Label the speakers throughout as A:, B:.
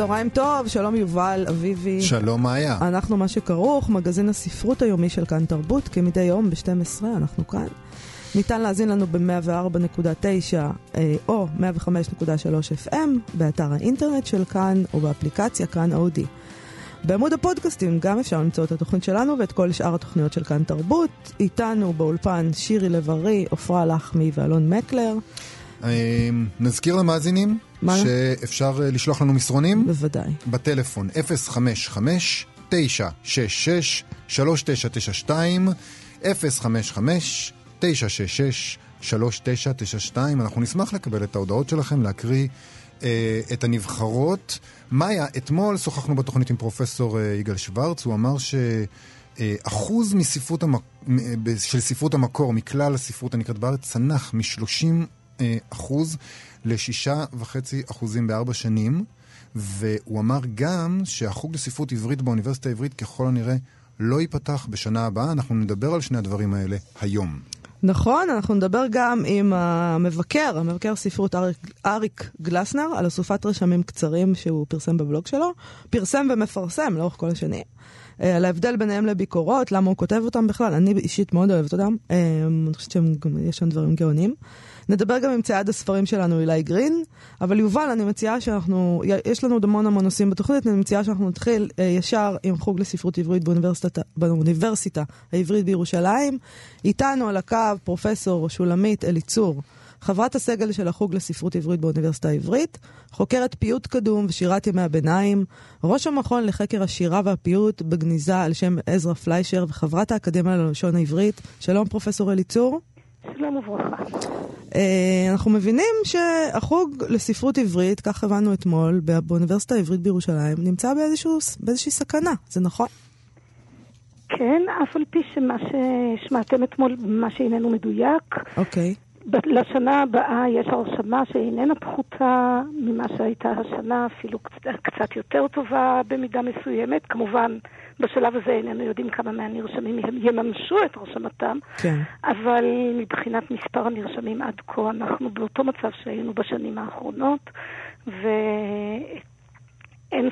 A: צהריים טוב, שלום יובל, אביבי.
B: שלום מאיה.
A: אנחנו מה שכרוך, מגזין הספרות היומי של כאן תרבות, כמדי יום ב-12, אנחנו כאן. ניתן להאזין לנו ב-104.9 אה, או 105.3 FM, באתר האינטרנט של כאן או באפליקציה כאן אודי. בעמוד הפודקאסטים גם אפשר למצוא את התוכנית שלנו ואת כל שאר התוכניות של כאן תרבות. איתנו באולפן שירי לב-ארי, עפרה לחמי ואלון מקלר.
B: אמ, נזכיר למאזינים
A: מה?
B: שאפשר אה, לשלוח לנו מסרונים
A: בוודאי.
B: בטלפון 055-966-3992 055-966-3992 אנחנו נשמח לקבל את ההודעות שלכם, להקריא אה, את הנבחרות. מאיה, אתמול שוחחנו בתוכנית עם פרופסור אה, יגאל שוורץ, הוא אמר ש... אה, אחוז מספרות המק... ב- של ספרות המקור מכלל הספרות הנקראת בארץ צנח מ-30 אה, אחוז לשישה וחצי אחוזים בארבע שנים, והוא אמר גם שהחוג לספרות עברית באוניברסיטה העברית ככל הנראה לא ייפתח בשנה הבאה. אנחנו נדבר על שני הדברים האלה היום.
A: נכון, אנחנו נדבר גם עם המבקר, המבקר ספרות אריק, אריק גלסנר, על אסופת רשמים קצרים שהוא פרסם בבלוג שלו. פרסם ומפרסם לאורך כל השנים. אה, על ההבדל ביניהם לביקורות, למה הוא כותב אותם בכלל, אני אישית מאוד אוהבת אותם. אה, אני חושבת שיש שם דברים גאונים. נדבר גם עם צייד הספרים שלנו, אילי גרין, אבל יובל, אני מציעה שאנחנו, יש לנו עוד המון המון נושאים בתוכנית, אני מציעה שאנחנו נתחיל אה, ישר עם חוג לספרות עברית באוניברסיטה, באוניברסיטה העברית בירושלים. איתנו על הקו פרופסור שולמית אליצור, חברת הסגל של החוג לספרות עברית באוניברסיטה העברית, חוקרת פיוט קדום ושירת ימי הביניים, ראש המכון לחקר השירה והפיוט בגניזה על שם עזרא פליישר וחברת האקדמיה ללשון העברית. שלום פרופסור אליצור.
C: שלום וברכה.
A: אה, אנחנו מבינים שהחוג לספרות עברית, כך הבנו אתמול, בא- באוניברסיטה העברית בירושלים, נמצא באיזשהו, באיזושהי סכנה, זה נכון?
C: כן, אף על פי שמה ששמעתם אתמול, מה שאיננו מדויק,
A: אוקיי.
C: ב- לשנה הבאה יש הרשמה שאיננה פחותה ממה שהייתה השנה, אפילו קצת, קצת יותר טובה במידה מסוימת. כמובן, בשלב הזה איננו יודעים כמה מהנרשמים הם יממשו את הרשמתם,
A: כן.
C: אבל מבחינת מספר הנרשמים עד כה אנחנו באותו מצב שהיינו בשנים האחרונות, ואין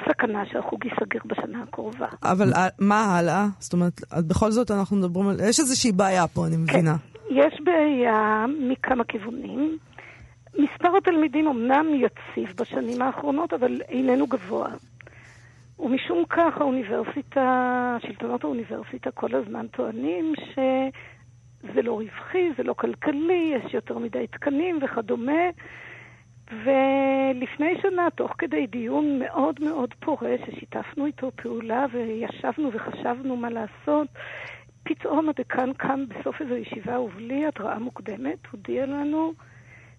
C: סכנה שהחוג ייסגר בשנה הקרובה.
A: אבל ה- מה הלאה? זאת אומרת, אז בכל זאת אנחנו מדברים על... יש איזושהי בעיה פה, אני מבינה.
C: יש בעיה מכמה כיוונים. מספר התלמידים אמנם יציב בשנים האחרונות, אבל איננו גבוה. ומשום כך האוניברסיטה, שלטונות האוניברסיטה כל הזמן טוענים שזה לא רווחי, זה לא כלכלי, יש יותר מדי תקנים וכדומה. ולפני שנה, תוך כדי דיון מאוד מאוד פורה, ששיתפנו איתו פעולה וישבנו וחשבנו מה לעשות, פתאום הדיקן קם בסוף איזו ישיבה ובלי התראה מוקדמת, הודיע לנו,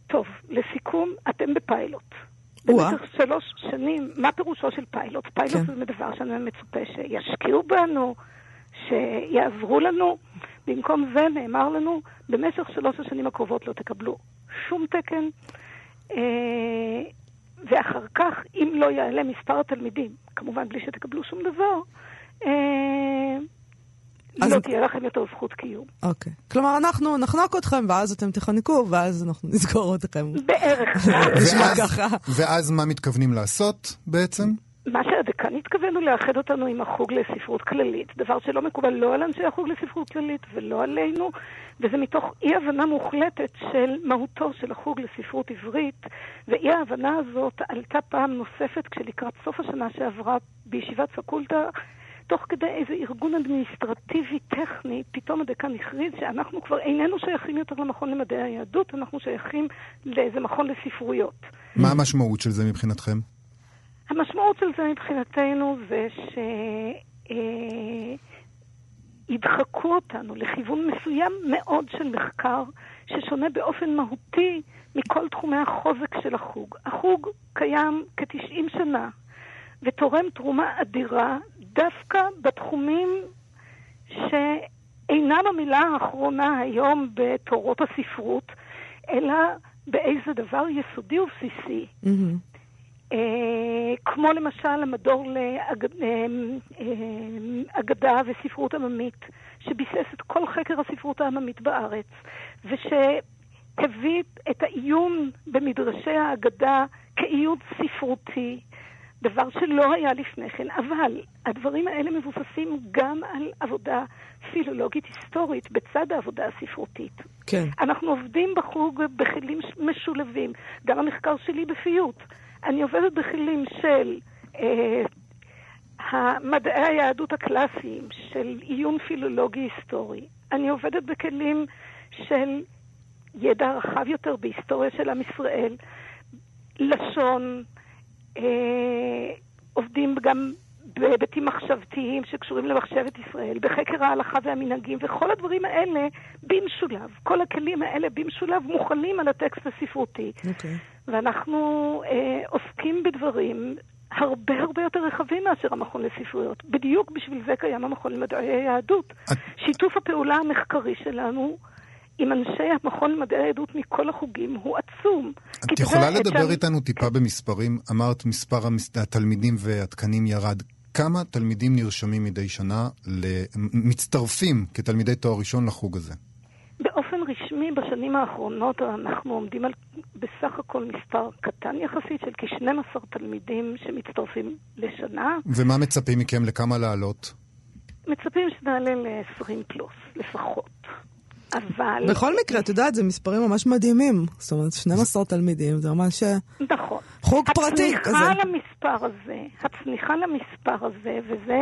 C: טוב, לסיכום, אתם בפיילוט. במשך שלוש שנים, מה פירושו של פיילוט? פיילוט
A: כן.
C: זה דבר שאני מצופה שישקיעו בנו, שיעזרו לנו. במקום זה נאמר לנו, במשך שלוש השנים הקרובות לא תקבלו שום תקן, אה, ואחר כך, אם לא יעלה מספר התלמידים, כמובן בלי שתקבלו שום דבר, אה,
A: אז-
C: לא תהיה לכם יותר זכות קיום.
A: אוקיי. כלומר, אנחנו נחנוק אתכם, ואז אתם תחנקו, ואז אנחנו נסגור אתכם.
C: בערך.
B: ואז-. ואז מה מתכוונים לעשות בעצם?
C: מה שהדיקן התכוון הוא לאחד אותנו עם החוג לספרות כללית, דבר שלא מקובל לא על אנשי החוג לספרות כללית ולא עלינו, וזה מתוך אי-הבנה מוחלטת של מהותו של החוג לספרות עברית, ואי-ההבנה הזאת עלתה פעם נוספת כשלקראת סוף השנה שעברה בישיבת פקולטה, תוך כדי איזה ארגון אדמיניסטרטיבי טכני, פתאום הדיקן הכריז שאנחנו כבר איננו שייכים יותר למכון למדעי היהדות, אנחנו שייכים לאיזה מכון לספרויות.
B: מה המשמעות של זה מבחינתכם?
C: המשמעות של זה מבחינתנו זה שידחקו אותנו לכיוון מסוים מאוד של מחקר, ששונה באופן מהותי מכל תחומי החוזק של החוג. החוג קיים כ-90 שנה, ותורם תרומה אדירה דווקא בתחומים שאינם המילה האחרונה היום בתורות הספרות, אלא באיזה דבר יסודי ובסיסי.
A: Mm-hmm.
C: אה, כמו למשל המדור לאגדה אה, וספרות עממית, שביסס את כל חקר הספרות העממית בארץ, ושהביא את העיון במדרשי האגדה כעיון ספרותי, דבר שלא היה לפני כן, אבל הדברים האלה מבוססים גם על עבודה פילולוגית היסטורית בצד העבודה הספרותית.
A: כן.
C: אנחנו עובדים בחוג בכלים משולבים, גם המחקר שלי בפיוט. אני עובדת בכלים של אה, מדעי היהדות הקלאסיים, של עיון פילולוגי היסטורי. אני עובדת בכלים של ידע רחב יותר בהיסטוריה של עם ישראל, לשון, עובדים גם בהיבטים מחשבתיים שקשורים למחשבת ישראל, בחקר ההלכה והמנהגים, וכל הדברים האלה במשולב. כל הכלים האלה במשולב מוכנים על הטקסט הספרותי.
A: אוקיי. Okay.
C: ואנחנו אה, עוסקים בדברים הרבה הרבה יותר רחבים מאשר המכון לספריות. בדיוק בשביל זה קיים המכון למדעי היהדות. את... שיתוף הפעולה המחקרי שלנו עם אנשי המכון למדעי היהדות מכל החוגים הוא עצום.
B: את יכולה לדבר שם... איתנו טיפה במספרים? אמרת מספר התלמידים והתקנים ירד. כמה תלמידים נרשמים מדי שנה, מצטרפים כתלמידי תואר ראשון לחוג הזה?
C: באופן רשמי, בשנים האחרונות אנחנו עומדים על בסך הכל מספר קטן יחסית של כ-12 תלמידים שמצטרפים לשנה.
B: ומה מצפים מכם? לכמה לעלות?
C: מצפים שנעלה ל-20 פלוס, לפחות. אבל...
A: בכל מקרה, את יודעת, זה מספרים ממש מדהימים. זאת אומרת, 12 תלמידים, זה ממש... אה,
C: נכון.
A: חוג פרטי
C: כזה. הצניחה למספר הזה, הצניחה למספר הזה, וזה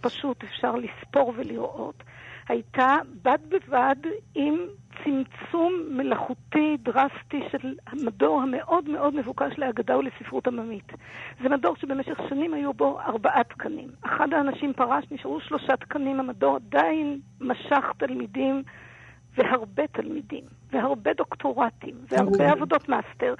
C: פשוט אפשר לספור ולראות, הייתה בד בבד עם צמצום מלאכותי דרסטי של המדור המאוד מאוד מבוקש להגדה ולספרות עממית. זה מדור שבמשך שנים היו בו ארבעה תקנים. אחד האנשים פרש, נשארו שלושה תקנים, המדור עדיין משך תלמידים והרבה תלמידים, והרבה דוקטורטים, והרבה okay. עבודות מאסטר.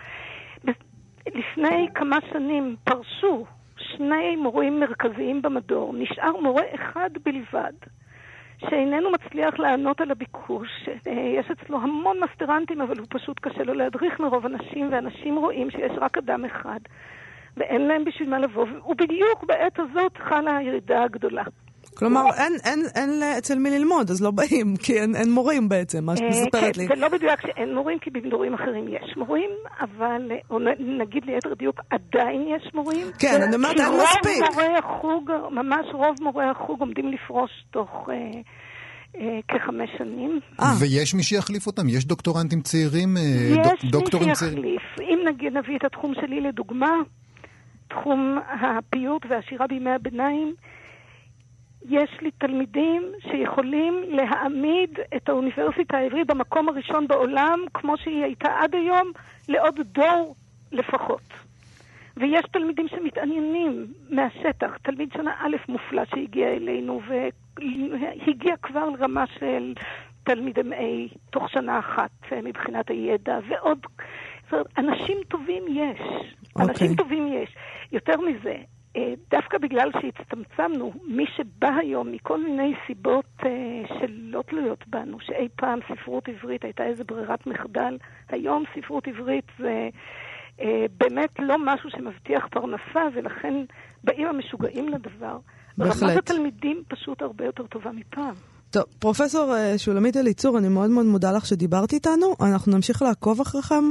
C: לפני כמה שנים פרשו שני מורים מרכזיים במדור, נשאר מורה אחד בלבד. שאיננו מצליח לענות על הביקוש. יש אצלו המון מסטרנטים, אבל הוא פשוט קשה לו להדריך מרוב אנשים, ואנשים רואים שיש רק אדם אחד, ואין להם בשביל מה לבוא, ובדיוק בעת הזאת חלה הירידה הגדולה.
A: כלומר, אין, אין, אין אצל מי ללמוד, אז לא באים, כי אין, אין מורים בעצם, מה שאת אה, מספרת לי.
C: זה לא מדויק שאין מורים, כי במדורים אחרים יש מורים, אבל, או נגיד ליתר דיוק, עדיין יש מורים.
A: כן, אני אומרת, אין מספיק.
C: כי רוב מורי החוג, ממש רוב מורי החוג עומדים לפרוש תוך... אה, אה, כחמש שנים.
B: ויש מי שיחליף אותם? יש דוקטורנטים צעירים?
C: יש דוקטורים מי שיחליף. אם נגיד נביא את התחום שלי לדוגמה, תחום הפיוט והשירה בימי הביניים, יש לי תלמידים שיכולים להעמיד את האוניברסיטה העברית במקום הראשון בעולם, כמו שהיא הייתה עד היום, לעוד דור לפחות. ויש תלמידים שמתעניינים מהשטח, תלמיד שנה א' מופלא שהגיע אלינו והגיע כבר לרמה של תלמיד MA תוך שנה אחת אה, מבחינת הידע, ועוד, אנשים טובים יש. Okay. אנשים אוקיי. טובים יש. יותר מזה, דווקא בגלל שהצטמצמנו, מי שבא היום מכל מיני סיבות אה, שלא תלויות בנו, שאי פעם ספרות עברית הייתה איזה ברירת מחדל, היום ספרות עברית זה אה, באמת לא משהו שמבטיח פרנסה, ולכן באים המשוגעים לדבר. בהחלט. רמת התלמידים פשוט הרבה יותר טובה מפעם.
A: טוב, פרופסור שולמית אליצור, אני מאוד מאוד מודה לך שדיברת איתנו. אנחנו נמשיך לעקוב אחריכם.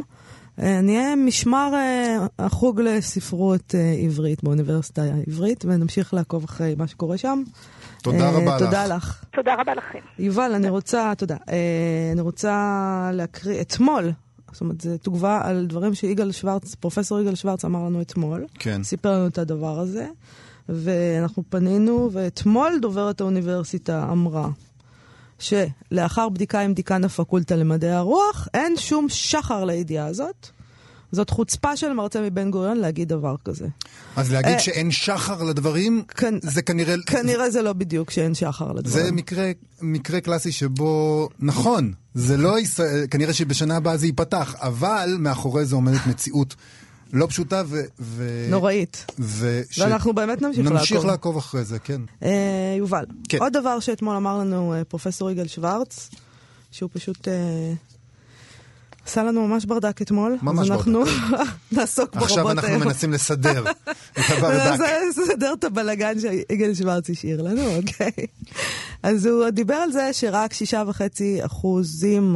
A: אה, נהיה משמר אה, החוג לספרות אה, עברית באוניברסיטה העברית, ונמשיך לעקוב אחרי מה שקורה שם.
B: תודה רבה לך.
C: תודה לך. תודה רבה לכם.
A: יובל, אני רוצה, תודה. אני רוצה להקריא אתמול. זאת אומרת, זו תגובה על דברים שיגאל שוורץ, פרופסור יגאל שוורץ אמר לנו אתמול.
B: כן.
A: סיפר לנו את הדבר הזה. ואנחנו פנינו, ואתמול דוברת האוניברסיטה אמרה שלאחר בדיקה עם דיקן הפקולטה למדעי הרוח, אין שום שחר לידיעה הזאת. זאת חוצפה של מרצה מבן גוריון להגיד דבר כזה.
B: אז להגיד uh, שאין שחר לדברים, כן, זה כנראה...
A: כנראה זה לא בדיוק שאין שחר לדברים.
B: זה מקרה, מקרה קלאסי שבו, נכון, זה לא... כנראה שבשנה הבאה זה ייפתח, אבל מאחורי זה עומדת מציאות לא פשוטה ו... ו...
A: נוראית.
B: ו... ש-
A: ואנחנו באמת נמשיך לעקוב.
B: נמשיך לעקוב אחרי זה, כן.
A: אה, יובל,
B: כן.
A: עוד דבר שאתמול אמר לנו אה, פרופסור יגאל שוורץ, שהוא פשוט אה, עשה לנו ממש ברדק אתמול.
B: ממש
A: אז אנחנו נעסוק בו
B: עכשיו אנחנו
A: היום.
B: מנסים לסדר את הברדק.
A: ננסה לסדר את הבלגן שיגאל שוורץ השאיר לנו, אוקיי. אז הוא דיבר על זה שרק שישה וחצי אחוזים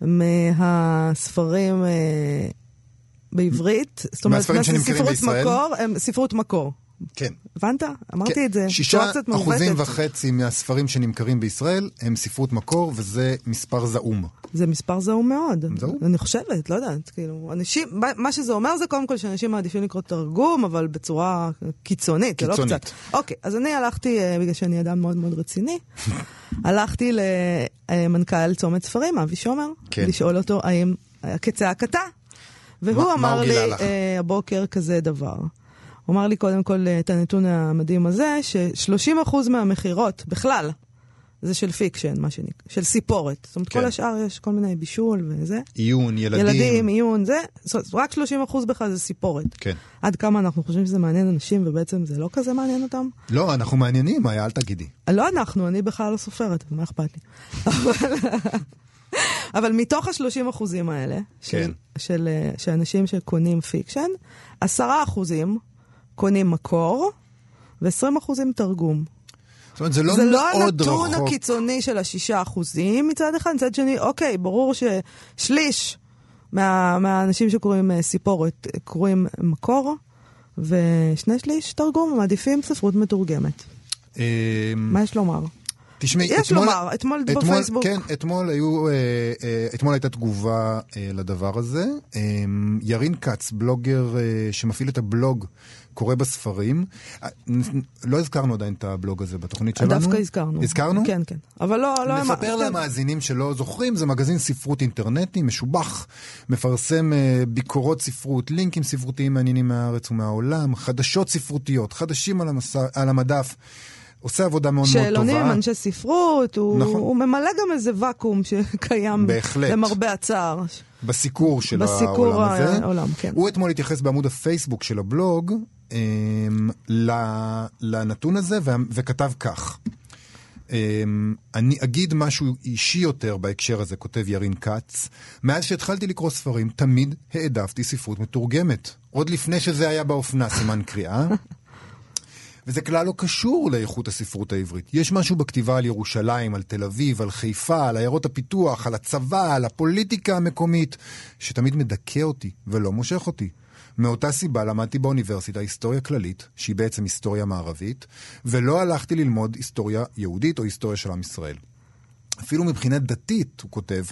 A: מהספרים אה, בעברית, זאת אומרת, זה ספרות? מקור, הם ספרות מקור.
B: כן.
A: הבנת? אמרתי
B: כן.
A: את זה.
B: שישה. אחוזים וחצי מהספרים שנמכרים בישראל הם ספרות מקור, וזה מספר זעום.
A: זה מספר זעום מאוד.
B: זעום?
A: אני חושבת, לא יודעת, כאילו, אנשים, מה- שזה אומר זה קודם כל שאנשים מעדיפים לקרוא תרגום, אבל בצורה קיצונית, זה לא
B: קיצונית.
A: קצת. אוקיי, אז אני הלכתי, אה, בגלל שאני אדם מאוד מאוד רציני, הלכתי למנכ"ל צומת ספרים, אבי שומר,
B: כן. לשאול
A: אותו האם היה כצעקתה. והוא
B: מה
A: אמר לי? אה, הבוקר כזה דבר. הוא אמר לי קודם כל אה, את הנתון המדהים הזה, ש-30% מהמכירות בכלל, זה של fiction, מה שנקרא, של סיפורת. זאת אומרת,
B: כן.
A: כל השאר יש כל מיני בישול וזה.
B: עיון, ילדים.
A: ילדים, עיון, זה, רק 30% בכלל זה סיפורת.
B: כן.
A: עד כמה אנחנו חושבים שזה מעניין אנשים, ובעצם זה לא כזה מעניין אותם?
B: לא, אנחנו מעניינים, אל תגידי.
A: לא אנחנו, אני בכלל לא סופרת, מה אכפת לי? אבל, אבל מתוך ה-30 אחוזים האלה, של,
B: כן.
A: של, אה, של אנשים שקונים fiction, 10 אחוזים קונים מקור, ו-20 אחוזים תרגום.
B: זאת אומרת, זה לא
A: זה לא
B: מאוד
A: הנתון
B: רחוק.
A: הקיצוני של השישה אחוזים מצד אחד, מצד שני, אוקיי, ברור ששליש מה, מהאנשים שקוראים אה, סיפורת קוראים מקור, ושני שליש תרגום, מעדיפים ספרות מתורגמת.
B: אה,
A: מה יש לומר?
B: תשמעי,
A: יש
B: אתמול-
A: לומר, אתמול בפייסבוק.
B: כן, אתמול היו, אה, אה, אתמול הייתה תגובה אה, לדבר הזה. אה, ירין כץ, בלוגר אה, שמפעיל את הבלוג, קורא בספרים. אה, לא הזכרנו עדיין את הבלוג הזה בתוכנית שלנו.
A: דווקא הזכרנו.
B: הזכרנו?
A: כן, כן. אבל לא... לא
B: נספר
A: כן.
B: למאזינים שלא זוכרים, זה מגזין ספרות אינטרנטי משובח, מפרסם אה, ביקורות ספרות, לינקים ספרותיים מעניינים מהארץ ומהעולם, חדשות ספרותיות, חדשים על, המסע, על המדף. עושה עבודה מאוד מאוד טובה.
A: שאלונים אנשי ספרות, הוא,
B: נכון.
A: הוא ממלא גם איזה ואקום שקיים
B: בהחלט.
A: למרבה הצער.
B: בסיקור של
A: בסיקור
B: העולם הזה.
A: העולם, כן.
B: הוא אתמול התייחס בעמוד הפייסבוק של הבלוג אמ, לנתון הזה ו- וכתב כך. אמ, אני אגיד משהו אישי יותר בהקשר הזה, כותב ירין כץ. מאז שהתחלתי לקרוא ספרים, תמיד העדפתי ספרות מתורגמת. עוד לפני שזה היה באופנה, סימן קריאה. וזה כלל לא קשור לאיכות הספרות העברית. יש משהו בכתיבה על ירושלים, על תל אביב, על חיפה, על עיירות הפיתוח, על הצבא, על הפוליטיקה המקומית, שתמיד מדכא אותי ולא מושך אותי. מאותה סיבה למדתי באוניברסיטה היסטוריה כללית, שהיא בעצם היסטוריה מערבית, ולא הלכתי ללמוד היסטוריה יהודית או היסטוריה של עם ישראל. אפילו מבחינה דתית, הוא כותב,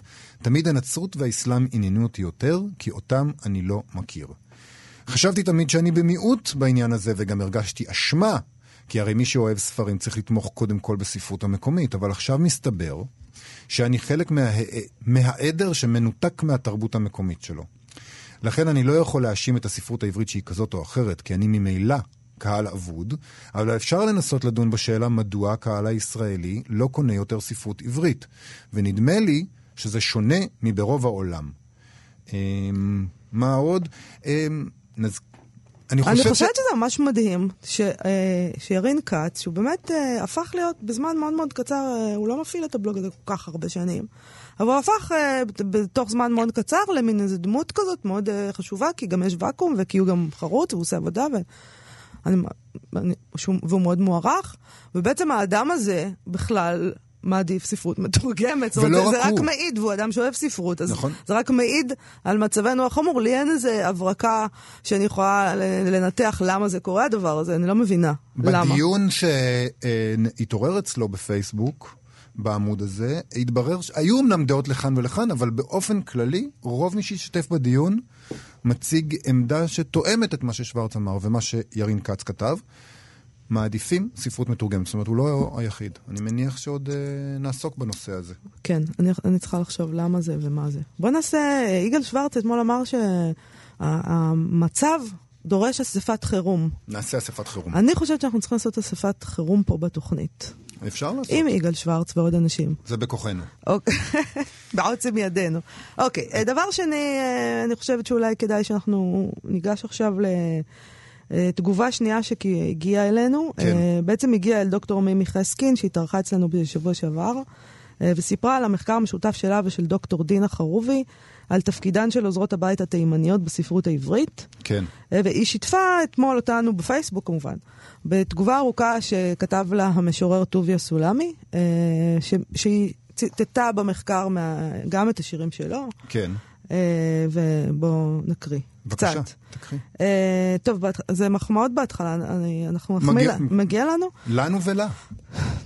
B: תמיד הנצרות והאסלאם עניינו אותי יותר, כי אותם אני לא מכיר. חשבתי תמיד שאני במיעוט בעניין הזה, וגם הרגשתי אשמה, כי הרי מי שאוהב ספרים צריך לתמוך קודם כל בספרות המקומית, אבל עכשיו מסתבר שאני חלק מה... מהעדר שמנותק מהתרבות המקומית שלו. לכן אני לא יכול להאשים את הספרות העברית שהיא כזאת או אחרת, כי אני ממילא קהל אבוד, אבל אפשר לנסות לדון בשאלה מדוע הקהל הישראלי לא קונה יותר ספרות עברית, ונדמה לי שזה שונה מברוב העולם. אמ, מה עוד? נז... אני חושב
A: אני
B: ש...
A: חושבת שזה ממש מדהים ש, אה, שירין כץ, שהוא באמת אה, הפך להיות בזמן מאוד מאוד קצר, אה, הוא לא מפעיל את הבלוג הזה כל כך הרבה שנים, אבל הוא הפך אה, בת- בתוך זמן מאוד קצר למין איזה דמות כזאת מאוד אה, חשובה, כי גם יש ואקום וכי הוא גם חרוץ והוא עושה עבודה, ו... אני, אני, שהוא, והוא מאוד מוערך, ובעצם האדם הזה בכלל מעדיף ספרות מתורגמת. זאת אומרת, זה רק
B: הוא.
A: מעיד, והוא אדם שאוהב ספרות, אז
B: נכון.
A: זה רק מעיד על מצבנו החמור. לי אין איזה הברקה שאני יכולה לנתח למה זה קורה הדבר הזה, אני לא מבינה. למה?
B: בדיון שהתעורר אצלו בפייסבוק, בעמוד הזה, התברר, ש- היו אמנם דעות לכאן ולכאן, אבל באופן כללי, רוב מי שהשתתף בדיון מציג עמדה שתואמת את מה ששוורץ אמר ומה שירין כץ כתב. מעדיפים ספרות מתורגמת, זאת אומרת, הוא לא היחיד. אני מניח שעוד אה, נעסוק בנושא הזה.
A: כן, אני, אני צריכה לחשוב למה זה ומה זה. בוא נעשה, יגאל שוורץ אתמול אמר שהמצב דורש אספת חירום.
B: נעשה אספת חירום.
A: אני חושבת שאנחנו צריכים לעשות אספת חירום פה בתוכנית.
B: אפשר לעשות.
A: עם יגאל שוורץ ועוד אנשים.
B: זה בכוחנו.
A: אוקיי. בעוצם ידינו. אוקיי, אה, דבר שני, אה, אני חושבת שאולי כדאי שאנחנו ניגש עכשיו לתגובה שנייה שהגיעה אלינו.
B: כן.
A: אה, בעצם הגיעה אל דוקטור מימי חסקין, שהתארחה אצלנו בשבוע שעבר, אה, וסיפרה על המחקר המשותף שלה ושל דוקטור דינה חרובי, על תפקידן של עוזרות הבית התימניות בספרות העברית.
B: כן.
A: אה, והיא שיתפה אתמול אותנו בפייסבוק כמובן, בתגובה ארוכה שכתב לה המשורר טוביה סולמי, אה, ש- שהיא ציטטה במחקר מה, גם את השירים שלו,
B: כן.
A: אה, ובואו נקריא.
B: בבקשה,
A: קצת.
B: תקריא.
A: אה, טוב, בהתח- זה מחמאות בהתחלה, אני, אנחנו נחמיא
B: מגיע-
A: לה. מגיע לנו?
B: לנו ולה.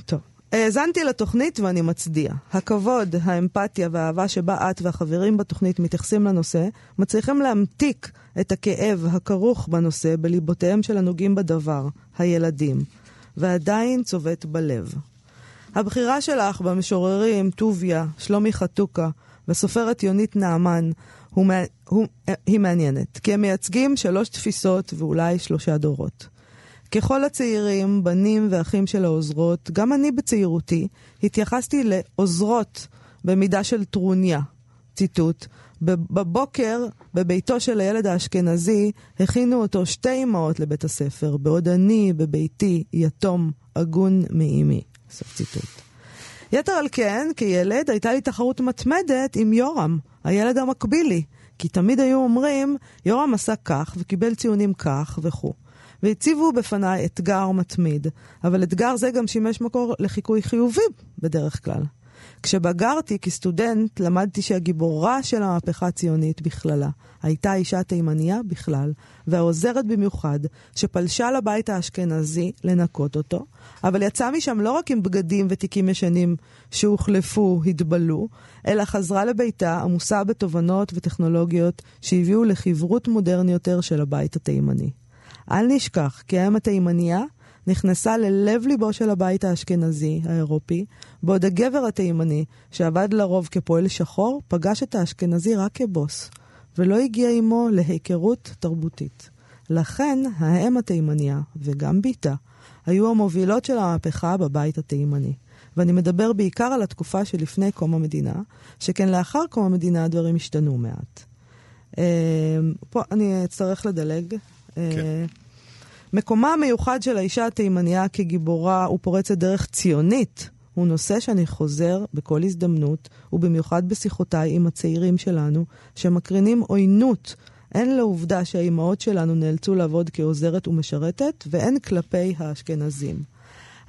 A: טוב. האזנתי לתוכנית ואני מצדיע. הכבוד, האמפתיה והאהבה שבה את והחברים בתוכנית מתייחסים לנושא, מצליחים להמתיק את הכאב הכרוך בנושא בליבותיהם של הנוגעים בדבר, הילדים, ועדיין צובט בלב. הבחירה שלך במשוררים טוביה, שלומי חתוקה והסופרת יונית נעמן הוא, הוא, היא מעניינת, כי הם מייצגים שלוש תפיסות ואולי שלושה דורות. ככל הצעירים, בנים ואחים של העוזרות, גם אני בצעירותי התייחסתי לעוזרות במידה של טרוניה. ציטוט: "בב- בבוקר, בביתו של הילד האשכנזי, הכינו אותו שתי אמהות לבית הספר, בעוד אני, בביתי, יתום, הגון מאימי. סוף ציטוט. יתר על כן, כילד הייתה לי תחרות מתמדת עם יורם, הילד המקביל לי, כי תמיד היו אומרים, יורם עשה כך וקיבל ציונים כך וכו'. והציבו בפניי אתגר מתמיד, אבל אתגר זה גם שימש מקור לחיקוי חיובי בדרך כלל. כשבגרתי כסטודנט, למדתי שהגיבורה של המהפכה הציונית בכללה הייתה אישה תימניה בכלל, והעוזרת במיוחד, שפלשה לבית האשכנזי לנקות אותו, אבל יצאה משם לא רק עם בגדים ותיקים ישנים שהוחלפו, התבלו, אלא חזרה לביתה עמוסה בתובנות וטכנולוגיות שהביאו לחברות מודרני יותר של הבית התימני. אל נשכח כי האם התימניה נכנסה ללב ליבו של הבית האשכנזי, האירופי, בעוד הגבר התימני, שעבד לרוב כפועל שחור, פגש את האשכנזי רק כבוס, ולא הגיע עמו להיכרות תרבותית. לכן, האם התימניה, וגם בתה, היו המובילות של המהפכה בבית התימני. ואני מדבר בעיקר על התקופה שלפני קום המדינה, שכן לאחר קום המדינה הדברים השתנו מעט. אה, פה אני אצטרך לדלג. אה,
B: כן.
A: מקומה המיוחד של האישה התימניה כגיבורה ופורצת דרך ציונית הוא נושא שאני חוזר בכל הזדמנות, ובמיוחד בשיחותיי עם הצעירים שלנו, שמקרינים עוינות הן לעובדה שהאימהות שלנו נאלצו לעבוד כעוזרת ומשרתת, והן כלפי האשכנזים.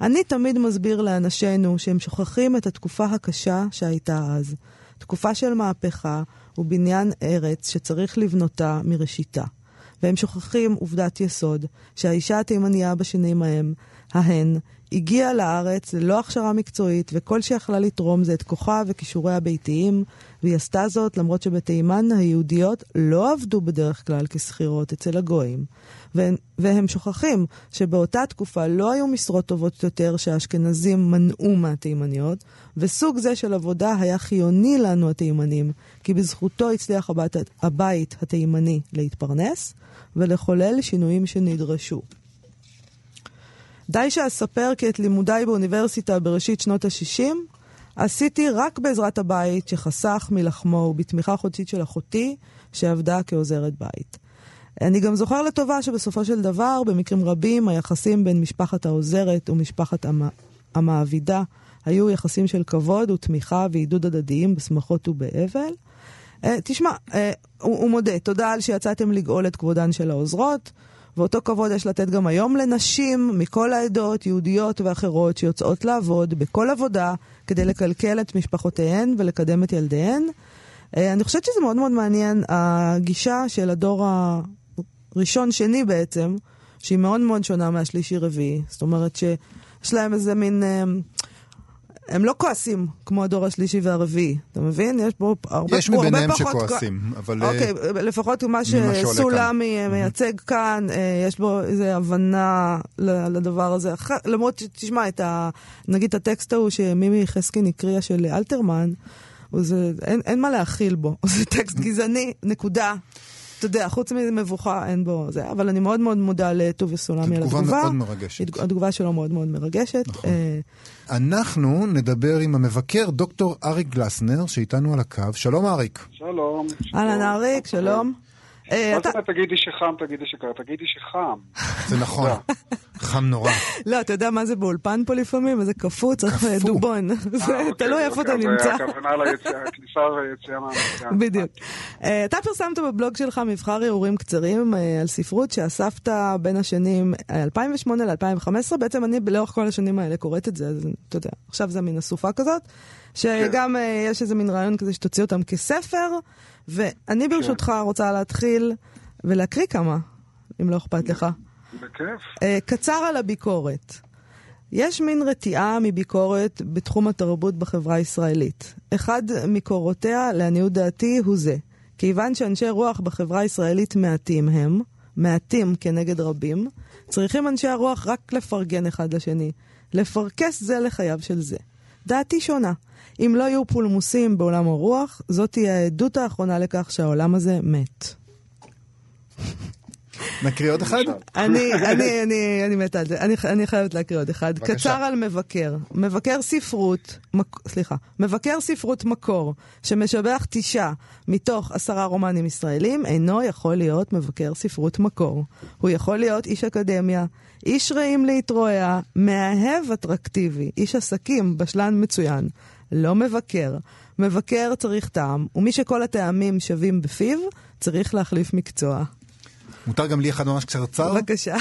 A: אני תמיד מסביר לאנשינו שהם שוכחים את התקופה הקשה שהייתה אז. תקופה של מהפכה ובניין ארץ שצריך לבנותה מראשיתה. והם שוכחים עובדת יסוד, שהאישה התימניה בשנים ההם, ההן, הגיעה לארץ ללא הכשרה מקצועית, וכל שיכלה לתרום זה את כוחה וכישוריה הביתיים, והיא עשתה זאת למרות שבתימן היהודיות לא עבדו בדרך כלל כשכירות אצל הגויים. והם, והם שוכחים שבאותה תקופה לא היו משרות טובות יותר שהאשכנזים מנעו מהתימניות, וסוג זה של עבודה היה חיוני לנו התימנים, כי בזכותו הצליח הבית, הבית התימני להתפרנס ולחולל שינויים שנדרשו. די שאספר כי את לימודיי באוניברסיטה בראשית שנות ה-60 עשיתי רק בעזרת הבית שחסך מלחמו ובתמיכה חודשית של אחותי שעבדה כעוזרת בית. אני גם זוכר לטובה שבסופו של דבר, במקרים רבים, היחסים בין משפחת העוזרת ומשפחת המ... המעבידה היו יחסים של כבוד ותמיכה ועידוד הדדיים בשמחות ובאבל. Uh, תשמע, uh, הוא, הוא מודה, תודה על שיצאתם לגאול את כבודן של העוזרות, ואותו כבוד יש לתת גם היום לנשים מכל העדות, יהודיות ואחרות, שיוצאות לעבוד בכל עבודה כדי לקלקל את משפחותיהן ולקדם את ילדיהן. Uh, אני חושבת שזה מאוד מאוד מעניין, הגישה של הדור הראשון-שני בעצם, שהיא מאוד מאוד שונה מהשלישי-רביעי. זאת אומרת שיש להם איזה מין... הם לא כועסים כמו הדור השלישי והרביעי, אתה מבין? יש פה הרבה,
B: יש
A: פה הרבה
B: מביניהם
A: פחות...
B: שכועסים, אבל...
A: אוקיי, לפחות מה שסולמי מייצג כאן, אה, יש בו איזו הבנה לדבר הזה. למרות שתשמע, את ה... נגיד את הטקסט ההוא שמימי חסקין הקריאה של אלתרמן, זה, אין, אין מה להכיל בו. זה טקסט גזעני, נקודה. אתה יודע, חוץ ממבוכה אין בו זה, אבל אני מאוד מאוד מודה לטוביה סולמי על
B: תגובה
A: התגובה.
B: מאוד מרגשת.
A: התגובה שלו מאוד מאוד מרגשת.
B: נכון.
A: אה,
B: אנחנו נדבר עם המבקר דוקטור אריק גלסנר, שאיתנו על הקו. שלום אריק.
D: שלום.
A: אהלן אריק, שלום. אה,
D: מה זאת אומרת תגידי שחם, תגידי שקר, תגידי שחם.
B: זה נכון, חם נורא.
A: לא, אתה יודע מה זה באולפן פה לפעמים? איזה קפוא, צריך אה,
B: קפוא.
A: דובון. זה
D: אה,
A: תלוי איפה אתה
D: אוקיי,
A: נמצא.
D: הכוונה והיציאה מהמתקן.
A: בדיוק. אה, אתה פרסמת בבלוג שלך מבחר אירועים קצרים אה, על ספרות שאספת בין השנים אה, 2008 ל-2015. בעצם אני לאורך כל השנים האלה קוראת את זה, אז אתה יודע, עכשיו זה מין אסופה כזאת, שגם אה, יש איזה מין רעיון כזה שתוציא אותם כספר, ואני ברשותך רוצה להתחיל ולהקריא כמה, אם לא אכפת לך.
D: בכיף.
A: אה, קצר על הביקורת. יש מין רתיעה מביקורת בתחום התרבות בחברה הישראלית. אחד מקורותיה, לעניות דעתי, הוא זה. כיוון שאנשי רוח בחברה הישראלית מעטים הם, מעטים כנגד רבים, צריכים אנשי הרוח רק לפרגן אחד לשני, לפרכס זה לחייו של זה. דעתי שונה. אם לא יהיו פולמוסים בעולם הרוח, זאת תהיה העדות האחרונה לכך שהעולם הזה מת.
B: נקריא עוד אחד?
A: אני, אני, אני, אני מתה על זה. אני, אני חייבת להקריא עוד אחד.
B: בבקשה.
A: קצר על מבקר. מבקר ספרות, מק, סליחה, מבקר ספרות מקור, שמשבח תשעה מתוך עשרה רומנים ישראלים, אינו יכול להיות מבקר ספרות מקור. הוא יכול להיות איש אקדמיה, איש רעים להתרועע, מאהב אטרקטיבי, איש עסקים, בשלן מצוין. לא מבקר. מבקר צריך טעם, ומי שכל הטעמים שווים בפיו, צריך להחליף מקצוע.
B: מותר גם לי אחד ממש קצרצר?
A: בבקשה.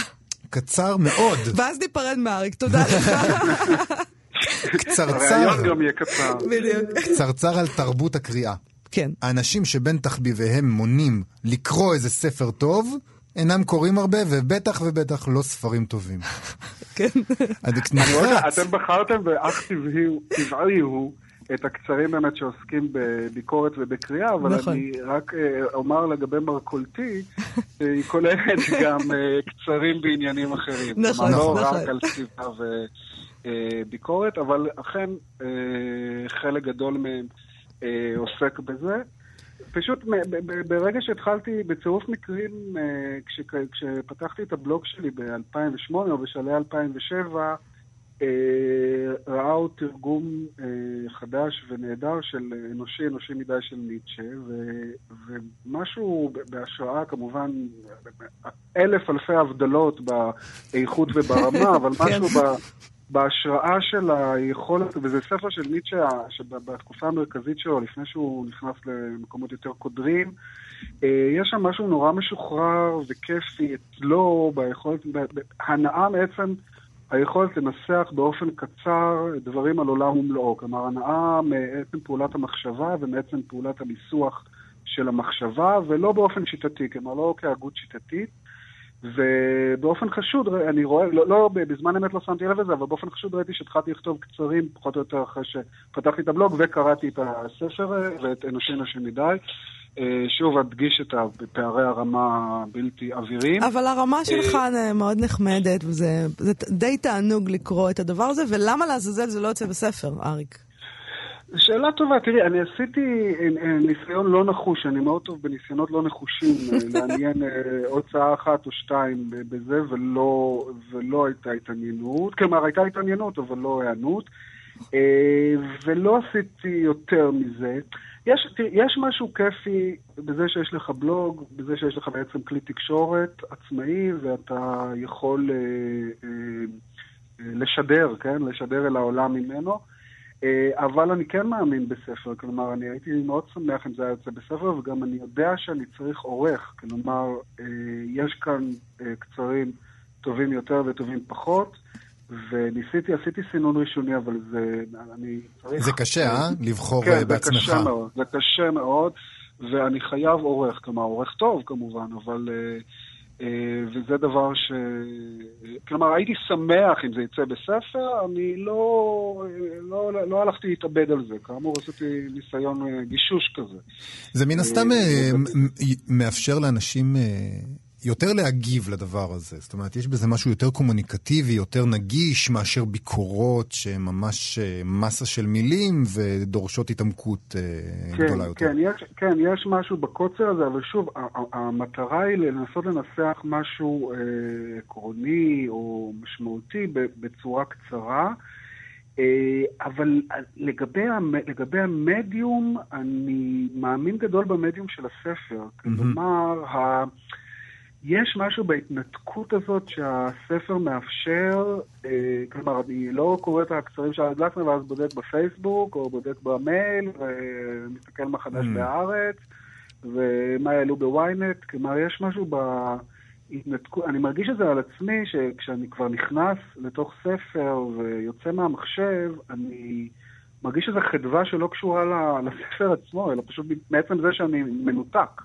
B: קצר מאוד.
A: ואז ניפרד מאריק, תודה לך.
B: קצרצר,
D: הראיון גם יהיה קצר.
A: בדיוק.
B: קצרצר על תרבות הקריאה.
A: כן.
B: האנשים שבין תחביביהם מונים לקרוא איזה ספר טוב, אינם קוראים הרבה, ובטח ובטח לא ספרים טובים.
A: כן.
D: אתם בחרתם באך טבעי טבעי הוא את הקצרים באמת שעוסקים בביקורת ובקריאה, אבל
A: נכון.
D: אני רק אה, אומר לגבי מרכולתי, שהיא כוללת גם אה, קצרים בעניינים אחרים.
A: נכון,
D: כלומר, לא
A: נכון.
D: רק על כתיבה וביקורת, אבל אכן אה, חלק גדול מהם אה, עוסק בזה. פשוט ברגע שהתחלתי בצירוף מקרים, אה, כש- כשפתחתי את הבלוג שלי ב-2008 או בשלהי 2007, אה, ראו תרגום אה, חדש ונהדר של אנושי אנושי מדי של ניטשה, ו- ומשהו בהשראה כמובן, אלף אלפי הבדלות באיכות וברמה, אבל משהו ב... בהשראה של היכולת, וזה ספר של ניטשה שבתקופה המרכזית שלו, לפני שהוא נכנס למקומות יותר קודרים, אה, יש שם משהו נורא משוחרר וכיפי אצלו, ביכולת, ב- ב- הנאה מעצם היכולת לנסח באופן קצר דברים על עולם ומלואו. כלומר, הנאה מעצם פעולת המחשבה ומעצם פעולת הניסוח של המחשבה, ולא באופן שיטתי, כלומר, לא כהגות שיטתית. ובאופן חשוד, אני רואה, לא, לא, בזמן אמת לא שמתי לב לזה, אבל באופן חשוד ראיתי שהתחלתי לכתוב קצרים, פחות או יותר אחרי שפתחתי את הבלוג וקראתי את הספר אה, ואת אנושי אנושי מדי. אה, שוב, אדגיש את פערי הרמה הבלתי עבירים.
A: אבל הרמה שלך אה, מאוד נחמדת, וזה זה די תענוג לקרוא את הדבר הזה, ולמה לעזאזל זה לא יוצא בספר, אריק?
D: שאלה טובה, תראי, אני עשיתי אה, אה, ניסיון לא נחוש, אני מאוד טוב בניסיונות לא נחושים, לעניין אה, הוצאה אחת או שתיים בזה, ולא, ולא הייתה התעניינות, כלומר הייתה התעניינות, אבל לא היענות, ולא עשיתי יותר מזה. יש, תראי, יש משהו כיפי בזה שיש לך בלוג, בזה שיש לך בעצם כלי תקשורת עצמאי, ואתה יכול אה, אה, לשדר, כן? לשדר אל העולם ממנו. אה, אבל אני כן מאמין בספר, כלומר, אני הייתי מאוד שמח אם זה היה יוצא בספר, וגם אני יודע שאני צריך עורך, כלומר, אה, יש כאן אה, קצרים טובים יותר וטובים פחות, וניסיתי, עשיתי סינון ראשוני, אבל זה, אני צריך...
B: זה קשה, אה? לבחור
D: כן,
B: אה,
D: זה
B: בעצמך.
D: קשה מאוד, זה קשה מאוד, ואני חייב עורך, כלומר, עורך טוב כמובן, אבל... אה, וזה דבר ש... כלומר, הייתי שמח אם זה יצא בספר, אני לא, לא, לא, הלכתי להתאבד על זה. כאמור, עשיתי ניסיון אה, גישוש כזה.
B: זה מן הסתם
D: אה,
B: אה, מ- מאפשר לאנשים אה, יותר להגיב לדבר הזה. זאת אומרת, יש בזה משהו יותר קומוניקטיבי, יותר נגיש, מאשר ביקורות שהן ממש אה, מסה של מילים ודורשות התעמקות אה,
D: כן,
B: גדולה יותר.
D: כן, יש, כן, יש משהו בקוצר הזה, אבל שוב, המטרה היא לנסות לנסח משהו אה, עקרוני או משמעותי בצורה קצרה. אבל לגבי, המ- לגבי המדיום, אני מאמין גדול במדיום של הספר. כלומר, ה... יש משהו בהתנתקות הזאת שהספר מאפשר, אה, כלומר, אני לא קורא את הקצרים של הגלסנר ואז בודק בפייסבוק, או בודק במייל, ומסתכל מה חדש
B: Mm.
D: בהארץ, ומה יעלו בוויינט, כלומר, יש משהו בהתנתקות, אני מרגיש את זה על עצמי, שכשאני כבר נכנס לתוך ספר ויוצא מהמחשב, אני מרגיש איזו חדווה שלא קשורה לספר עצמו, אלא פשוט מעצם זה שאני מנותק.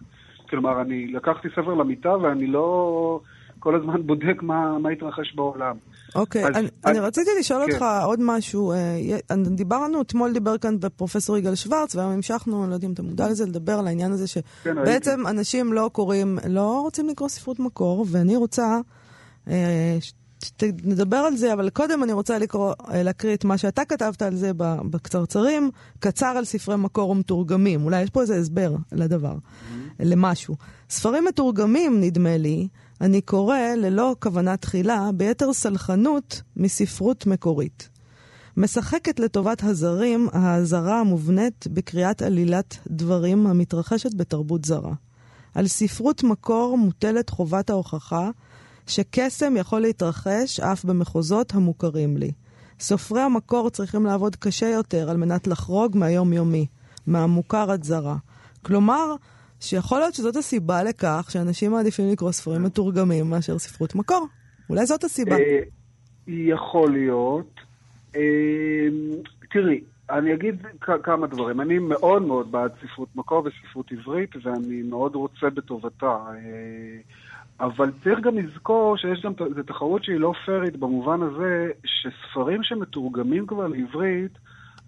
D: כלומר, אני לקחתי ספר למיטה ואני לא כל הזמן בודק מה, מה התרחש בעולם.
A: אוקיי,
D: אז-
A: אני,
D: אז-
A: אני רציתי לשאול
D: כן.
A: אותך עוד משהו. אה, דיברנו, אתמול דיבר כאן פרופסור יגאל שוורץ, והיום המשכנו, אני לא יודע אם אתה מודע לזה, לדבר על העניין הזה
D: כן,
A: שבעצם אנשים לא קוראים, לא רוצים לקרוא ספרות מקור, ואני רוצה, אה, נדבר על זה, אבל קודם אני רוצה לקרוא, אה, להקריא את מה שאתה כתבת על זה בקצרצרים, קצר על ספרי מקור ומתורגמים. אולי יש פה איזה הסבר לדבר, למשהו. ספרים מתורגמים, נדמה לי, אני קורא ללא כוונה תחילה, ביתר סלחנות מספרות מקורית. משחקת לטובת הזרים ההזרה המובנית בקריאת עלילת דברים המתרחשת בתרבות זרה. על ספרות מקור מוטלת חובת ההוכחה שקסם יכול להתרחש אף במחוזות המוכרים לי. סופרי המקור צריכים לעבוד קשה יותר על מנת לחרוג מהיומיומי, מהמוכר עד זרה. כלומר, שיכול להיות שזאת הסיבה לכך שאנשים מעדיפים לקרוא ספרים מתורגמים מאשר ספרות מקור. אולי זאת הסיבה.
D: אה, יכול להיות. אה, תראי, אני אגיד כמה דברים. אני מאוד מאוד בעד ספרות מקור וספרות עברית, ואני מאוד רוצה בטובתה. אבל צריך גם לזכור שיש גם, זו תחרות שהיא לא פיירית במובן הזה שספרים שמתורגמים כבר לעברית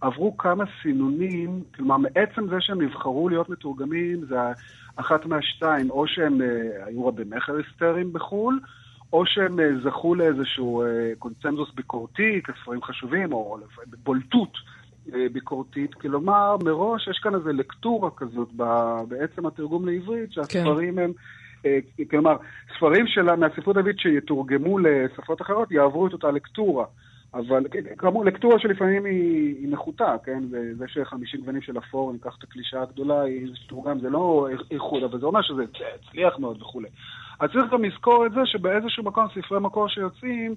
D: עברו כמה סינונים, כלומר מעצם זה שהם נבחרו להיות מתורגמים זה אחת מהשתיים, או שהם אה, היו רבי מכר היסטריים בחו"ל, או שהם אה, זכו לאיזשהו אה, קונצנזוס ביקורתי כספרים חשובים, או בולטות אה, ביקורתית. כלומר, מראש יש כאן איזו לקטורה כזאת בעצם התרגום לעברית, שהספרים הם... אה, כלומר, ספרים שלה מהספרות העברית שיתורגמו לשפות אחרות יעברו את אותה לקטורה. אבל כאמור, לקטורה שלפעמים היא, היא נחותה, כן? זה, זה שחמישים גוונים של אפור, ניקח את הקלישה הגדולה, היא תורגם, זה לא איחוד, אבל זה אומר שזה הצליח מאוד וכולי. אז צריך גם לזכור את זה שבאיזשהו מקום ספרי מקור שיוצאים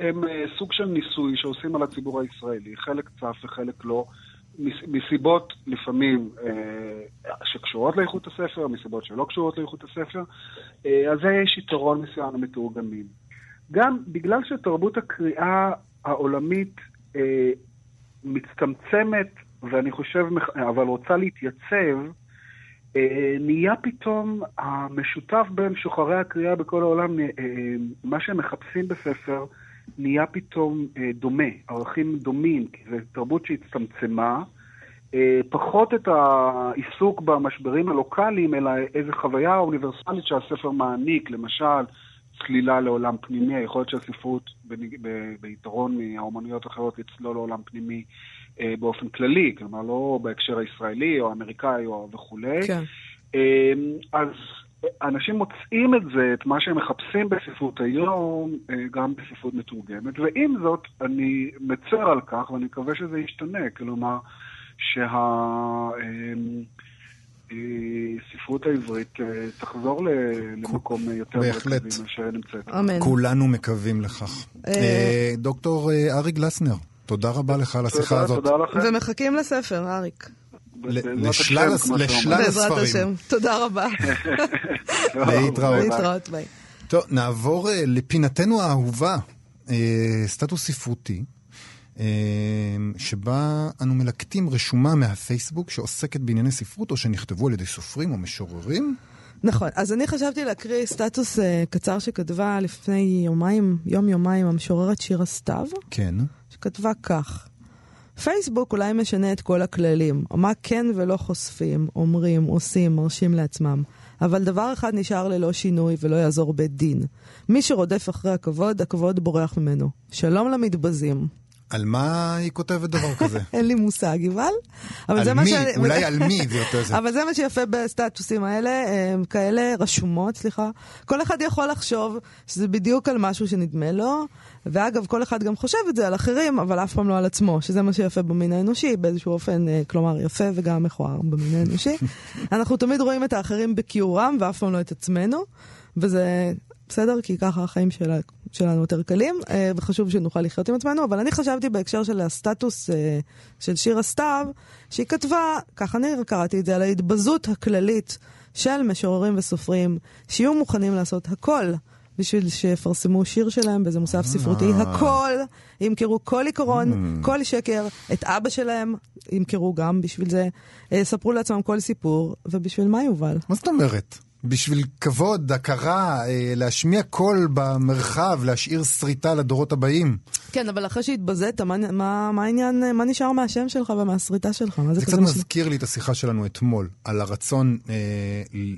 D: הם אה, סוג של ניסוי שעושים על הציבור הישראלי. חלק צף וחלק לא, מסיבות לפעמים אה, שקשורות לאיכות הספר, מסיבות שלא קשורות לאיכות הספר. אה, אז זה יש יתרון מסוים למתורגמים. גם בגלל שתרבות הקריאה העולמית אה, מצטמצמת, ואני חושב, אבל רוצה להתייצב, נהיה פתאום המשותף בין שוחרי הקריאה בכל העולם, מה שהם מחפשים בספר, נהיה פתאום אה, דומה, ערכים דומים, כי זו תרבות שהצטמצמה. אה, פחות את העיסוק במשברים הלוקאליים, אלא איזו חוויה אוניברסלית שהספר מעניק, למשל, צלילה לעולם פנימי, שהספרות בניג- ב- ביתרון מהאומנויות האחרות לצלול לעולם פנימי אה, באופן כללי, כלומר לא בהקשר הישראלי או האמריקאי או וכולי.
A: כן.
D: אה, אז אנשים מוצאים את זה, את מה שהם מחפשים בספרות היום, אה, גם בספרות מתורגמת, ועם זאת, אני מצר על כך, ואני מקווה שזה ישתנה, כלומר, שהספרות העברית אה, תחזור למקום יותר. מרכזי מאשר נמצאת.
A: אמן.
B: כולנו מקווים לכך.
A: אה,
B: אה, דוקטור אה, ארי גלסנר, תודה רבה לך על השיחה
D: תודה,
B: הזאת.
D: תודה לכם.
A: ומחכים לספר, אריק.
B: לשלל הספרים.
A: השם. תודה רבה.
B: להתראות.
A: להתראות, ביי.
B: טוב, נעבור אה, לפינתנו האהובה, אה, סטטוס ספרותי, אה, שבה אנו מלקטים רשומה מהפייסבוק שעוסקת בענייני ספרות, או שנכתבו על ידי סופרים או משוררים.
A: נכון, אז אני חשבתי להקריא סטטוס uh, קצר שכתבה לפני יומיים, יום-יומיים, המשוררת שירה סתיו,
B: כן.
A: שכתבה כך: פייסבוק אולי משנה את כל הכללים, מה כן ולא חושפים, אומרים, עושים, מרשים לעצמם. אבל דבר אחד נשאר ללא שינוי ולא יעזור בית דין. מי שרודף אחרי הכבוד, הכבוד בורח ממנו. שלום למתבזים.
B: על מה היא כותבת דבר כזה?
A: אין לי מושג, יובל. אבל זה מה
B: מי?
A: ש-
B: אולי על מי זה יותר זה.
A: אבל זה מה שיפה בסטטוסים האלה, כאלה רשומות, סליחה. כל אחד יכול לחשוב שזה בדיוק על משהו שנדמה לו, ואגב, כל אחד גם חושב את זה על אחרים, אבל אף פעם לא על עצמו, שזה מה שיפה במין האנושי, באיזשהו אופן, אה, כלומר, יפה וגם מכוער במין האנושי. אנחנו תמיד רואים את האחרים בכיעורם, ואף פעם לא את עצמנו, וזה בסדר, כי ככה החיים שלה, שלנו יותר קלים, אה, וחשוב שנוכל לחיות עם עצמנו, אבל אני חשבתי בהקשר של הסטטוס אה, של שירה סתיו, שהיא כתבה, ככה אני קראתי את זה, על ההתבזות הכללית של משוררים וסופרים, שיהיו מוכנים לעשות הכל. בשביל שיפרסמו שיר שלהם באיזה מוסף ספרותי, הכל, ימכרו כל עיקרון, כל שקר, את אבא שלהם ימכרו גם בשביל זה, אה, ספרו לעצמם כל סיפור, ובשביל מה יובל?
B: מה זאת אומרת? בשביל כבוד, הכרה, אה, להשמיע קול במרחב, להשאיר שריטה לדורות הבאים.
A: כן, אבל אחרי שהתבזית, מה, מה, מה העניין, מה נשאר מהשם שלך ומהסריטה שלך? מה זה
B: זה קצת
A: משנה?
B: מזכיר לי את השיחה שלנו אתמול, על הרצון אה,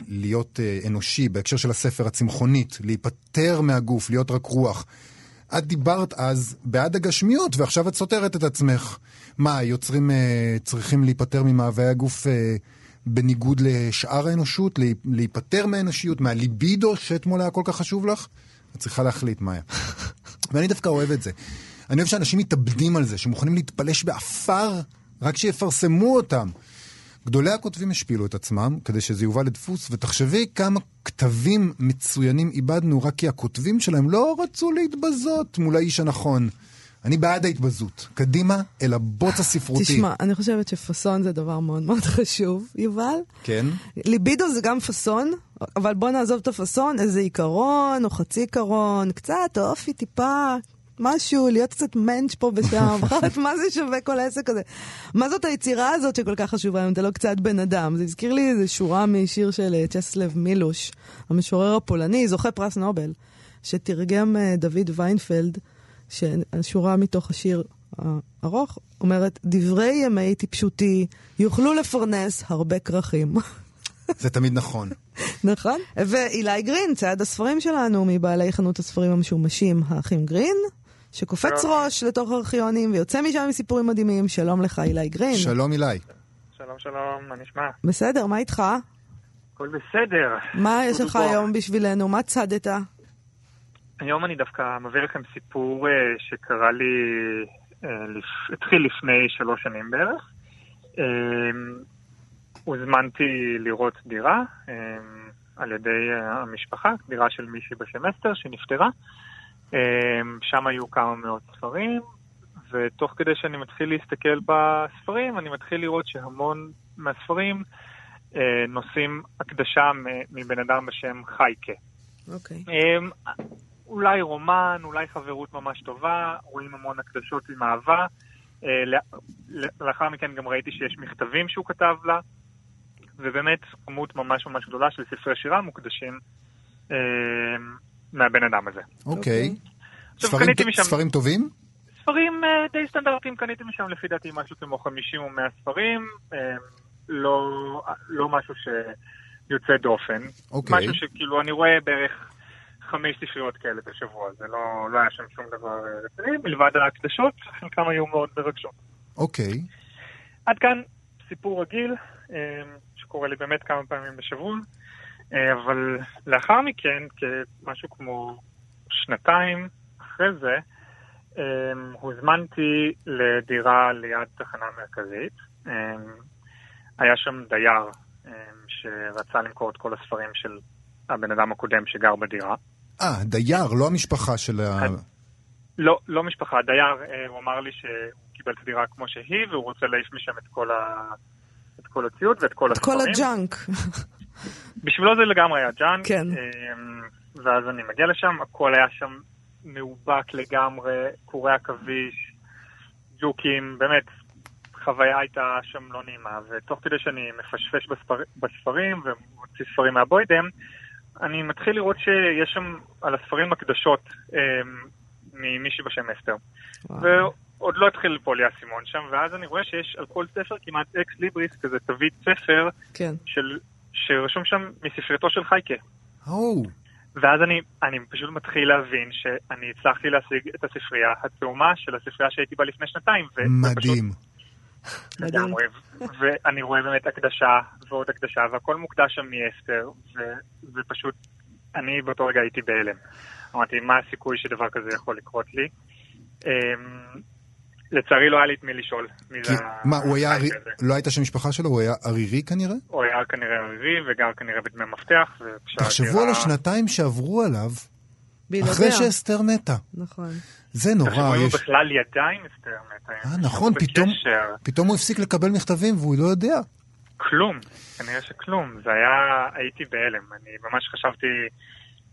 B: להיות אה, אנושי בהקשר של הספר הצמחונית, להיפטר מהגוף, להיות רק רוח. את דיברת אז בעד הגשמיות, ועכשיו את סותרת את עצמך. מה, יוצרים אה, צריכים להיפטר ממאוויי הגוף אה, בניגוד לשאר האנושות? להי- להיפטר מהאנושיות, מהליבידו שאתמול היה כל כך חשוב לך? את צריכה להחליט, מאיה. ואני דווקא אוהב את זה. אני אוהב שאנשים מתאבדים על זה, שמוכנים להתפלש בעפר רק שיפרסמו אותם. גדולי הכותבים השפילו את עצמם כדי שזה יובא לדפוס, ותחשבי כמה כתבים מצוינים איבדנו רק כי הכותבים שלהם לא רצו להתבזות מול האיש הנכון. אני בעד ההתבזות. קדימה אל הבוץ הספרותי.
A: תשמע, אני חושבת שפאסון זה דבר מאוד מאוד חשוב, יובל.
B: כן?
A: ליבידו זה גם פאסון, אבל בוא נעזוב את הפאסון, איזה עיקרון או חצי עיקרון, קצת אופי טיפה, משהו, להיות קצת מענטש פה ושם, אחרת מה זה שווה כל העסק הזה? מה זאת היצירה הזאת שכל כך חשובה אם אתה לא קצת בן אדם? זה הזכיר לי איזה שורה משיר של אה, צ'סלב מילוש, המשורר הפולני, זוכה פרס נובל, שתרגם אה, דוד ויינפלד, שהשורה מתוך השיר הארוך אומרת, דברי ימי טיפשותי יוכלו לפרנס הרבה כרכים.
B: זה תמיד נכון.
A: נכון. ואילי גרין, צייד הספרים שלנו, מבעלי חנות הספרים המשומשים, האחים גרין, שקופץ. ראש לתוך ארכיונים ויוצא משם עם סיפורים מדהימים. שלום לך, אילי גרין.
B: שלום אילי.
E: שלום שלום, מה נשמע?
A: בסדר, מה איתך?
E: הכל בסדר.
A: מה יש לך. היום בשבילנו? מה צדת?
E: היום אני דווקא מביא לכם סיפור אה, שקרה לי, אה. התחיל לפני שלוש שנים בערך. אה, הוזמנתי לראות דירה על ידי המשפחה, דירה של מישהי אסתר שנפטרה. שם היו כמה מאות ספרים, ותוך כדי שאני מתחיל להסתכל בספרים, אני מתחיל לראות שהמון מהספרים נושאים הקדשה מבן אדם בשם חייקה.
A: אוקיי.
E: אמ, אולי רומן, אולי חברות ממש טובה, רואים המון הקדשות עם אהבה. אה, לא- לאחר מכן גם ראיתי שיש מכתבים שהוא כתב לה, ובאמת כמות ממש ממש גדולה של ספרי שירה מוקדשים אמ, מהבן אדם הזה.
B: אוקיי.
E: עכשיו,
B: ספרים
E: קניתי
B: ט-
E: משם-
B: ספרים טובים?
E: ספרים אה, די סטנדרטיים, קניתי משם לפי דעתי משהו כמו 50 או 100 ספרים, אמ, לא, לא משהו שיוצא דופן.
B: אוקיי.
E: משהו שכאילו אני רואה בערך חמש ספריות כאלה בשבוע, זה לא, לא היה שם שום דבר אה, רציני, מלבד ההקדשות, חלקם היו מאוד מרגשות.
B: אוקיי.
E: עד כאן סיפור רגיל, אה, שקורה לי באמת כמה פעמים בשבוע, אה, אבל לאחר מכן, כמשהו כמו שנתיים אחרי זה, הוזמנתי לדירה ליד תחנה מרכזית. היה שם דייר שרצה למכור את כל הספרים של הבן אדם הקודם שגר בדירה.
B: אה, דייר, לא המשפחה של ה...
E: לא, לא משפחה, דייר, אה, הוא אמר לי שהוא קיבל את הדירה כמו שהיא, והוא רוצה להעיף משם את כל, ה... את כל הציוד ואת כל
A: את כל
E: הספרים.
A: הג'אנק.
E: בשבילו זה לגמרי היה ג'אנק.
A: כן.
E: אמ, ואז אני מגיע לשם, הכל היה שם מאובק לגמרי, קורי עכביש, ג'וקים, באמת, חוויה הייתה שם לא נעימה. ותוך כדי שאני מפשפש בספר, בספרים ומוציא ספרים מהבוידם, אני מתחיל לראות שיש שם על הספרים הקדשות אמ, ממישהי בשם אסתר. ועוד לא התחיל ליפול לי האסימון שם, ואז אני רואה שיש על כל ספר כמעט אקס ליבריס, כזה תווית ספר,
A: כן.
E: של שרשום שם מספריתו של חייקה.
B: או,
E: ואז אני, אני פשוט מתחיל להבין שאני הצלחתי להשיג את הספרייה התאומה של הספרייה שהייתי בה לפני שנתיים.
B: מדהים.
E: לגמרי. ואני רואה באמת הקדשה ועוד הקדשה, והכל מוקדש שם מאסתר, ופשוט, אני באותו רגע הייתי בהלם. אמרתי, מה הסיכוי שדבר כזה יכול לקרות לי? אמ, לצערי לא היה לי את מי לשאול. מי
B: כי,
E: זה ה-
B: מה, הוא היה,
E: הזה.
B: לא הייתה שם משפחה שלו? הוא היה ערירי כנראה?
E: הוא היה כנראה ערירי וגר כנראה בדמי מפתח.
B: תחשבו על השנתיים שעברו עליו
A: בלעדיה.
B: אחרי שאסתר מתה.
A: נכון.
B: זה נורא,
E: אם הוא
B: יש...
E: בכלל ידע עם אסתר מתה.
B: אה, נכון, פתאום. פתאום הוא הפסיק לקבל מכתבים והוא לא יודע.
E: כלום, כנראה שכלום. זה היה, הייתי בהלם. אני ממש חשבתי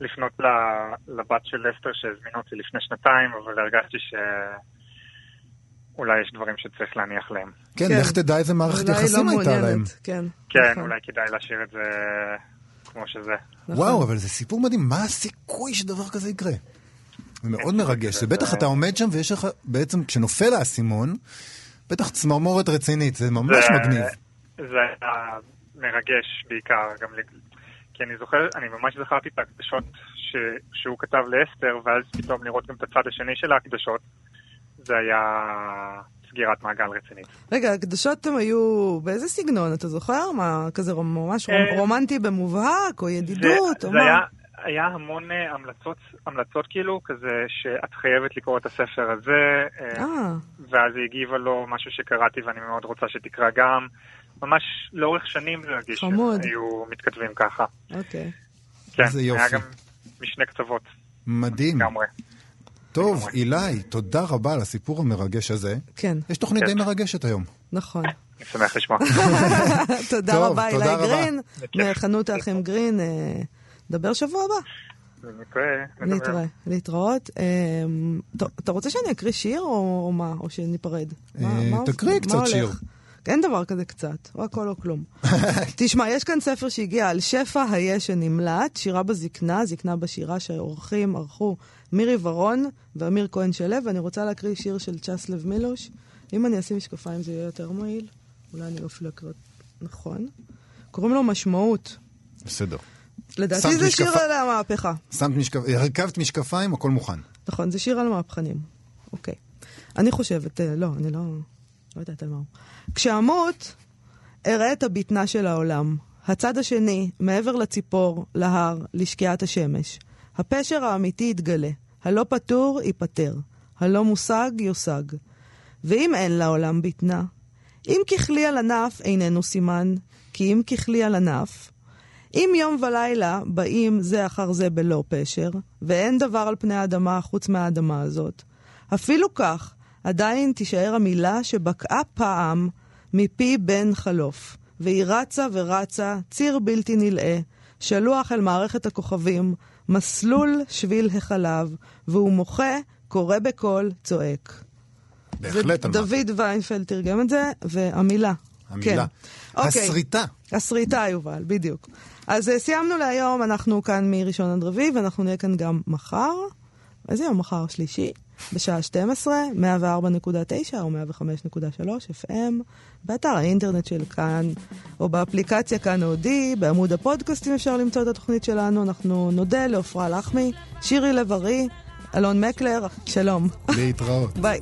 E: לפנות ל- לבת של אסתר שהזמינו אותי לפני שנתיים, אבל הרגשתי שאולי יש דברים שצריך להניח להם.
B: כן,
A: כן.
B: לך תדע איזה מערכת
A: אולי היא
B: יחסים
A: לא
B: הייתה להם.
A: כן.
E: כן,
A: נכון,
E: אולי כדאי להשאיר את זה כמו שזה.
A: נכון.
B: וואו, אבל זה סיפור מדהים, מה הסיכוי שדבר כזה יקרה? זה מאוד מרגש, זה בטח אתה עומד שם ויש לך, בעצם כשנופל האסימון, בטח צמרמורת רצינית, זה ממש מגניב.
E: זה היה מרגש בעיקר, גם כי אני זוכר, אני ממש זכרתי את ההקדשות ש, שהוא כתב לאסתר, ואז פתאום לראות גם את הצד השני של ההקדשות, זה היה סגירת מעגל רצינית.
A: רגע, הקדשות הם היו באיזה סגנון, אתה זוכר? מה, כזה ממש
E: אה,
A: רומנטי במובהק, או ידידות,
E: זה,
A: או
E: זה
A: מה?
E: היה, היה המון אה, המלצות, המלצות כאילו, כזה שאת חייבת לקרוא את הספר הזה, אה, ואז היא הגיבה לו משהו שקראתי ואני מאוד רוצה שתקרא גם. ממש לאורך שנים זה הרגיש
A: חמוד.
E: שהיו מתכתבים ככה.
A: אוקיי.
E: כן, היה
B: יופי.
E: גם משני קצוות,
B: מדהים.
E: לגמרי.
B: טוב. אילי, תודה רבה על הסיפור המרגש הזה.
A: כן,
B: יש תוכנית
E: כן.
B: די מרגשת היום.
A: נכון.
E: אני שמח לשמוע.
A: תודה רבה, אילי. גרין, מחנות האחים גרין. אה, נדבר שבוע הבא.
E: נתראה,
A: להתראות. אה, טוב, אתה רוצה שאני אקריא שיר או מה? או שניפרד?
B: אה,
A: מה
B: קצת? שיר.
A: אין דבר כזה קצת, או הכל או כלום. תשמע, יש כאן ספר שהגיע על שפע היש שנמלט, שירה בזקנה, זקנה בשירה שהאורחים ערכו מירי ורון ואמיר כהן שלו, ואני רוצה להקריא שיר של צ'סלב מילוש. אם אני אשים משקפיים זה יהיה יותר מועיל, אולי אני אפילו אקריא נכון. קוראים לו משמעות.
B: בסדר.
A: לדעתי זה שיר
B: משקפ-
A: על המהפכה.
B: שמת משקפיים, הרכבת משקפיים, הכל מוכן.
A: נכון, זה שיר על מהפכנים. אוקיי. אני חושבת, אה, לא, אני לא, לא יודעת על מה הוא. כשאמות, אראה את הבטנה של העולם. הצד השני, מעבר לציפור, להר, לשקיעת השמש. הפשר האמיתי יתגלה. הלא פתור, ייפתר. הלא מושג, יושג. ואם אין לעולם בטנה, אם ככלי על ענף איננו סימן, כי אם ככלי על ענף, אם יום ולילה באים זה אחר זה בלא פשר, ואין דבר על פני האדמה חוץ מהאדמה הזאת, אפילו כך, עדיין תישאר המילה שבקעה פעם מפי בן חלוף, והיא רצה ורצה, ציר בלתי נלאה, שלוח אל מערכת הכוכבים, מסלול שביל החלב, והוא מוחה, קורא בקול, צועק.
B: בהחלט על מה.
A: דוד ויינפלד תרגם את זה, והמילה.
B: המילה.
A: כן. אוקיי.
B: הסריטה.
A: הסריטה, יובל, בדיוק. אז אה, סיימנו להיום, אנחנו כאן מראשון עד רביעי, ואנחנו נהיה כאן גם מחר. איזה יום מחר? שלישי? בשעה 12, 104.9 או 105.3 FM, באתר האינטרנט של כאן, או באפליקציה כאן אודיו, בעמוד הפודקאסטים אפשר למצוא את התוכנית שלנו. אנחנו נודה לעפרה לחמי, שירי לב-ארי, אלון מקלר, שלום.
B: להתראות.
A: ביי.